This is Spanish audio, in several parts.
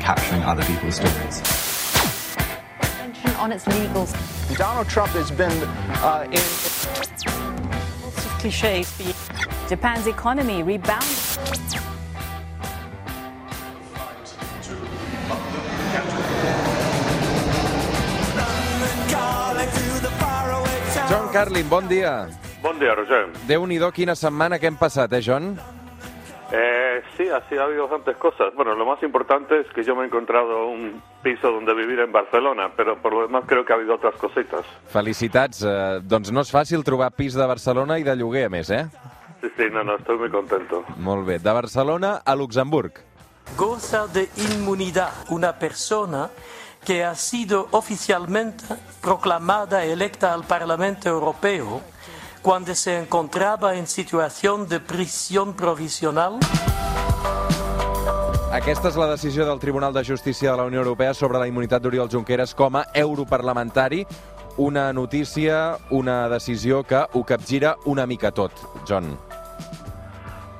and capturing other people's stories. On its legal. Donald Trump has been uh, in. Lots of cliches. Japan's economy rebounds. John Carlin, bon dia. Buen día, Roger. Déu-n'hi-do, quina setmana que hem passat, eh, John? Eh, sí, así ha habido bastantes cosas. Bueno, lo más importante es que yo me he encontrado un piso donde vivir en Barcelona, pero por lo demás creo que ha habido otras cositas. Felicitats. Eh, doncs no és fàcil trobar pis de Barcelona i de lloguer, a més, eh? Sí, sí, no, no, estoy muy contento. Molt bé. De Barcelona a Luxemburg. goza de inmunidad una persona que ha sido oficialmente proclamada electa al Parlamento Europeo cuando se encontraba en situación de prisión provisional? Aquesta és la decisió del Tribunal de Justícia de la Unió Europea sobre la immunitat d'Oriol Junqueras com a europarlamentari. Una notícia, una decisió que ho capgira una mica tot, John.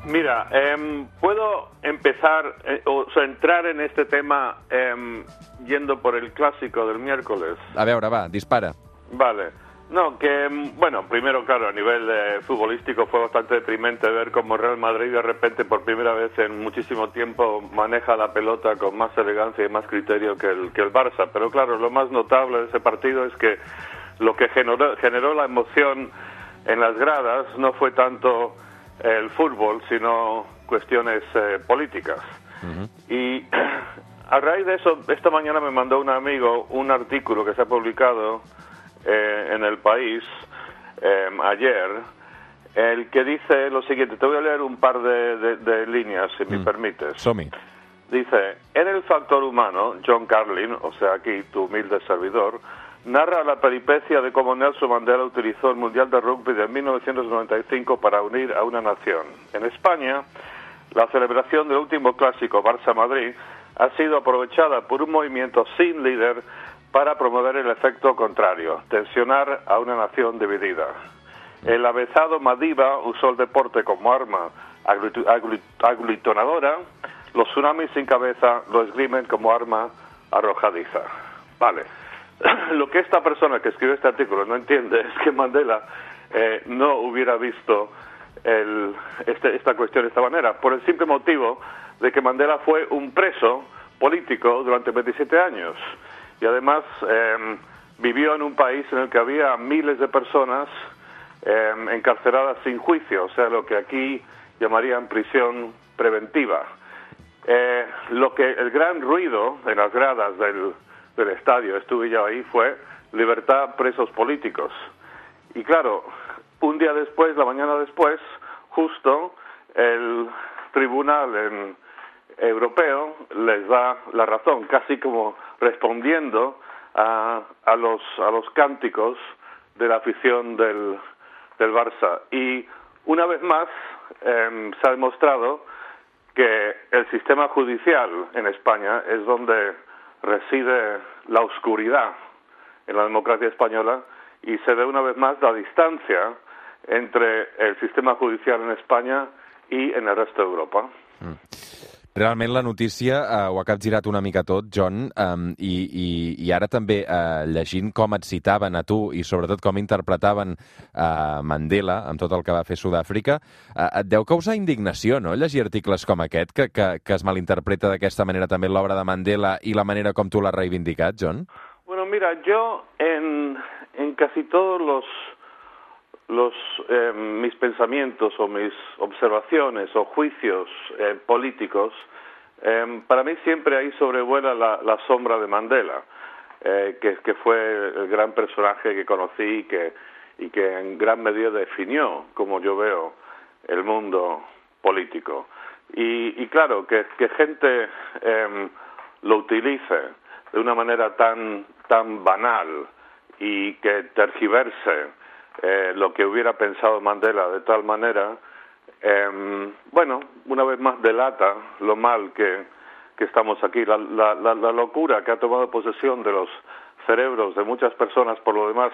Mira, em, puedo empezar eh, o sea, entrar en este tema em, yendo por el clásico del miércoles. A veure, va, dispara. Vale. No, que, em, bueno, primero, claro, a nivel eh, futbolístico fue bastante deprimente ver cómo Real Madrid de repente, por primera vez en muchísimo tiempo, maneja la pelota con más elegancia y más criterio que el, que el Barça. Pero claro, lo más notable de ese partido es que lo que generó, generó la emoción en las gradas no fue tanto el fútbol, sino cuestiones eh, políticas. Y a raíz de eso, esta mañana me mandó un amigo un artículo que se ha publicado eh, en el país eh, ayer, el que dice lo siguiente. Te voy a leer un par de, de- de líneas, si me permites. Som-hi. Dice, en el factor humano, John Carlin, o sea, aquí tu humilde servidor, narra la peripecia de cómo Nelson Mandela utilizó el Mundial de Rugby de 1995 para unir a una nación. En España, la celebración del último clásico Barça-Madrid ha sido aprovechada por un movimiento sin líder para promover el efecto contrario, tensionar a una nación dividida. El avezado Madiba usó el deporte como arma aglutinadora, los tsunamis sin cabeza lo esgrimen como arma arrojadiza. Vale. Lo que esta persona que escribe este artículo no entiende es que Mandela eh, no hubiera visto el- este- esta cuestión de esta manera, por el simple motivo de que Mandela fue un preso político durante 27 años y además eh, vivió en un país en el que había miles de personas eh, encarceladas sin juicio, o sea, lo que aquí llamarían prisión preventiva. Eh, lo que el gran ruido en las gradas del, del estadio, estuve yo ahí, fue libertad presos políticos. Y claro, un día después, la mañana después, justo el tribunal en- europeo les da la razón, casi como respondiendo a, a los a los cánticos de la afición del, del Barça. Y una vez más em, se ha demostrado que el sistema judicial en España es donde reside la oscuridad en la democracia española y se ve una vez más la distancia entre el sistema judicial en España y en el resto de Europa. Realment la notícia eh, ho ha capgirat una mica tot, John, um, i, i, i ara també eh, llegint com et citaven a tu i sobretot com interpretaven eh, Mandela amb tot el que va fer Sud-àfrica, eh, et deu causar indignació, no?, llegir articles com aquest, que, que, que es malinterpreta d'aquesta manera també l'obra de Mandela i la manera com tu l'has reivindicat, John? Bueno, mira, yo en, en casi todos los, los eh, mis pensamientos o mis observaciones o juicios eh, políticos, eh, para mí siempre ahí sobrevuela la, sombra de Mandela, eh, que, fue el gran personaje que conocí y que, y que en gran medida definió como yo veo el mundo político. Y, y claro, que, que gente eh, lo utilice de una manera tan, tan banal y que tergiverse eh, lo que hubiera pensado Mandela de tal manera, eh, bueno, una vez más delata lo mal que, que estamos aquí, la, la, la, la locura que ha tomado posesión de los cerebros de muchas personas, por lo demás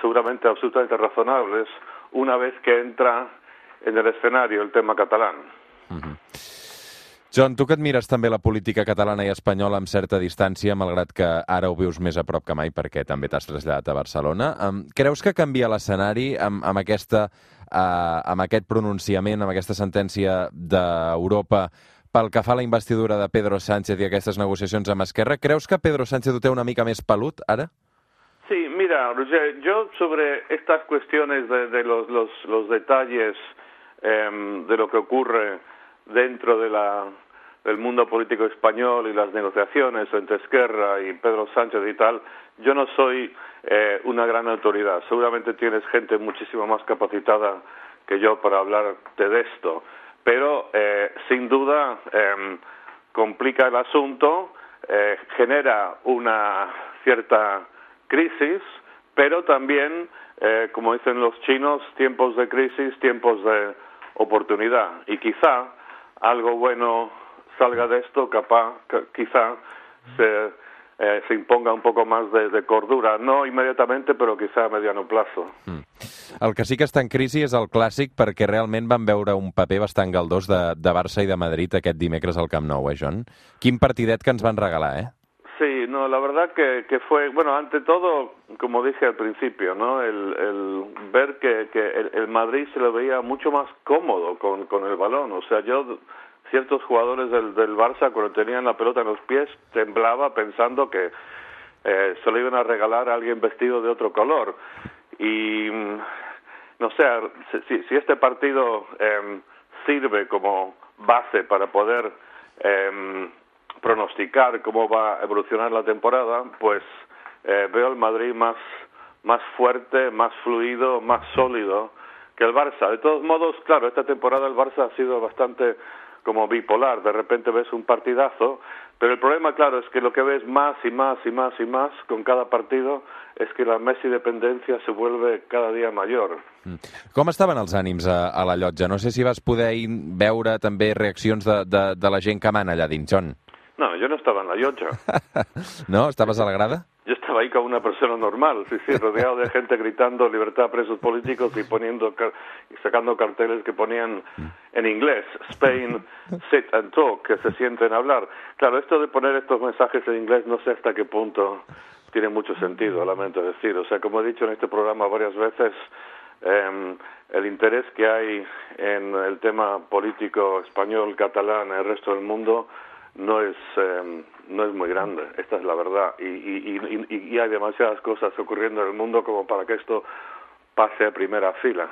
seguramente absolutamente razonables, una vez que entra en el escenario el tema catalán. John, tu que et mires també la política catalana i espanyola amb certa distància, malgrat que ara ho vius més a prop que mai perquè també t'has traslladat a Barcelona, um, creus que canvia l'escenari amb, amb, aquesta, uh, amb aquest pronunciament, amb aquesta sentència d'Europa pel que fa a la investidura de Pedro Sánchez i aquestes negociacions amb Esquerra? Creus que Pedro Sánchez ho té una mica més pelut ara? Sí, mira, Roger, yo sobre estas cuestiones de, de los, los, los, detalles eh, de lo que ocurre dentro de la, del mundo político español y las negociaciones entre Esquerra y Pedro Sánchez y tal, yo no soy eh, una gran autoridad. Seguramente tienes gente muchísimo más capacitada que yo para hablar de esto, pero eh, sin duda eh, complica el asunto, eh, genera una cierta crisis, pero también, eh, como dicen los chinos, tiempos de crisis, tiempos de oportunidad. Y quizá algo bueno salga de esto, capaz, quizá se, eh, se imponga un poco más de, de, cordura, no inmediatamente, però quizá a mediano plazo. Mm. El que sí que està en crisi és el clàssic perquè realment van veure un paper bastant galdós de, de Barça i de Madrid aquest dimecres al Camp Nou, eh, John? Quin partidet que ens van regalar, eh? Sí, no, la verdad que, que fue, bueno, ante todo, como dije al principio, ¿no? El, el ver que, que el, el, Madrid se lo veía mucho más cómodo con, con el balón. O sea, yo, ciertos jugadores del, del Barça, cuando tenían la pelota en los pies, temblaba pensando que eh, se lo iban a regalar a alguien vestido de otro color. Y, no sé, si, si este partido eh, sirve como base para poder. Eh, pronosticar cómo va a evolucionar la temporada, pues eh, veo el Madrid más, más fuerte, más fluido, más sólido que el Barça. De todos modos, claro, esta temporada el Barça ha sido bastante como bipolar. De repente ves un partidazo, pero el problema, claro, es que lo que ves más y más y más y más con cada partido és que la Messi dependencia se vuelve cada dia major. Mm. Com estaven els ànims a, a la llotja? No sé si vas poder veure també reaccions de, de, de la gent que mana allà dins, John. No, yo no estaba en la llotja. ¿No? ¿Estabas a la grada? Yo estaba ahí como una persona normal, sí, sí, rodeado de gente gritando libertad a presos políticos y poniendo y sacando carteles que ponían en inglés, Spain, sit and talk, que se sienten a hablar. Claro, esto de poner estos mensajes en inglés no sé hasta qué punto tiene mucho sentido, lamento decir. O sea, como he dicho en este programa varias veces, eh, el interés que hay en el tema político español, catalán, en el resto del mundo, no es, eh, no es muy grande, esta es la verdad. Y, y, y, y, hay demasiadas cosas ocurriendo en el mundo como para que esto pase a primera fila.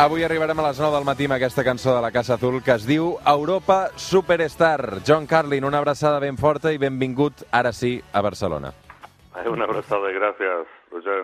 Avui arribarem a les 9 del matí amb aquesta cançó de la Casa Azul que es diu Europa Superstar. John Carlin, una abraçada ben forta i benvingut, ara sí, a Barcelona. Una abraçada, gràcies, Roger.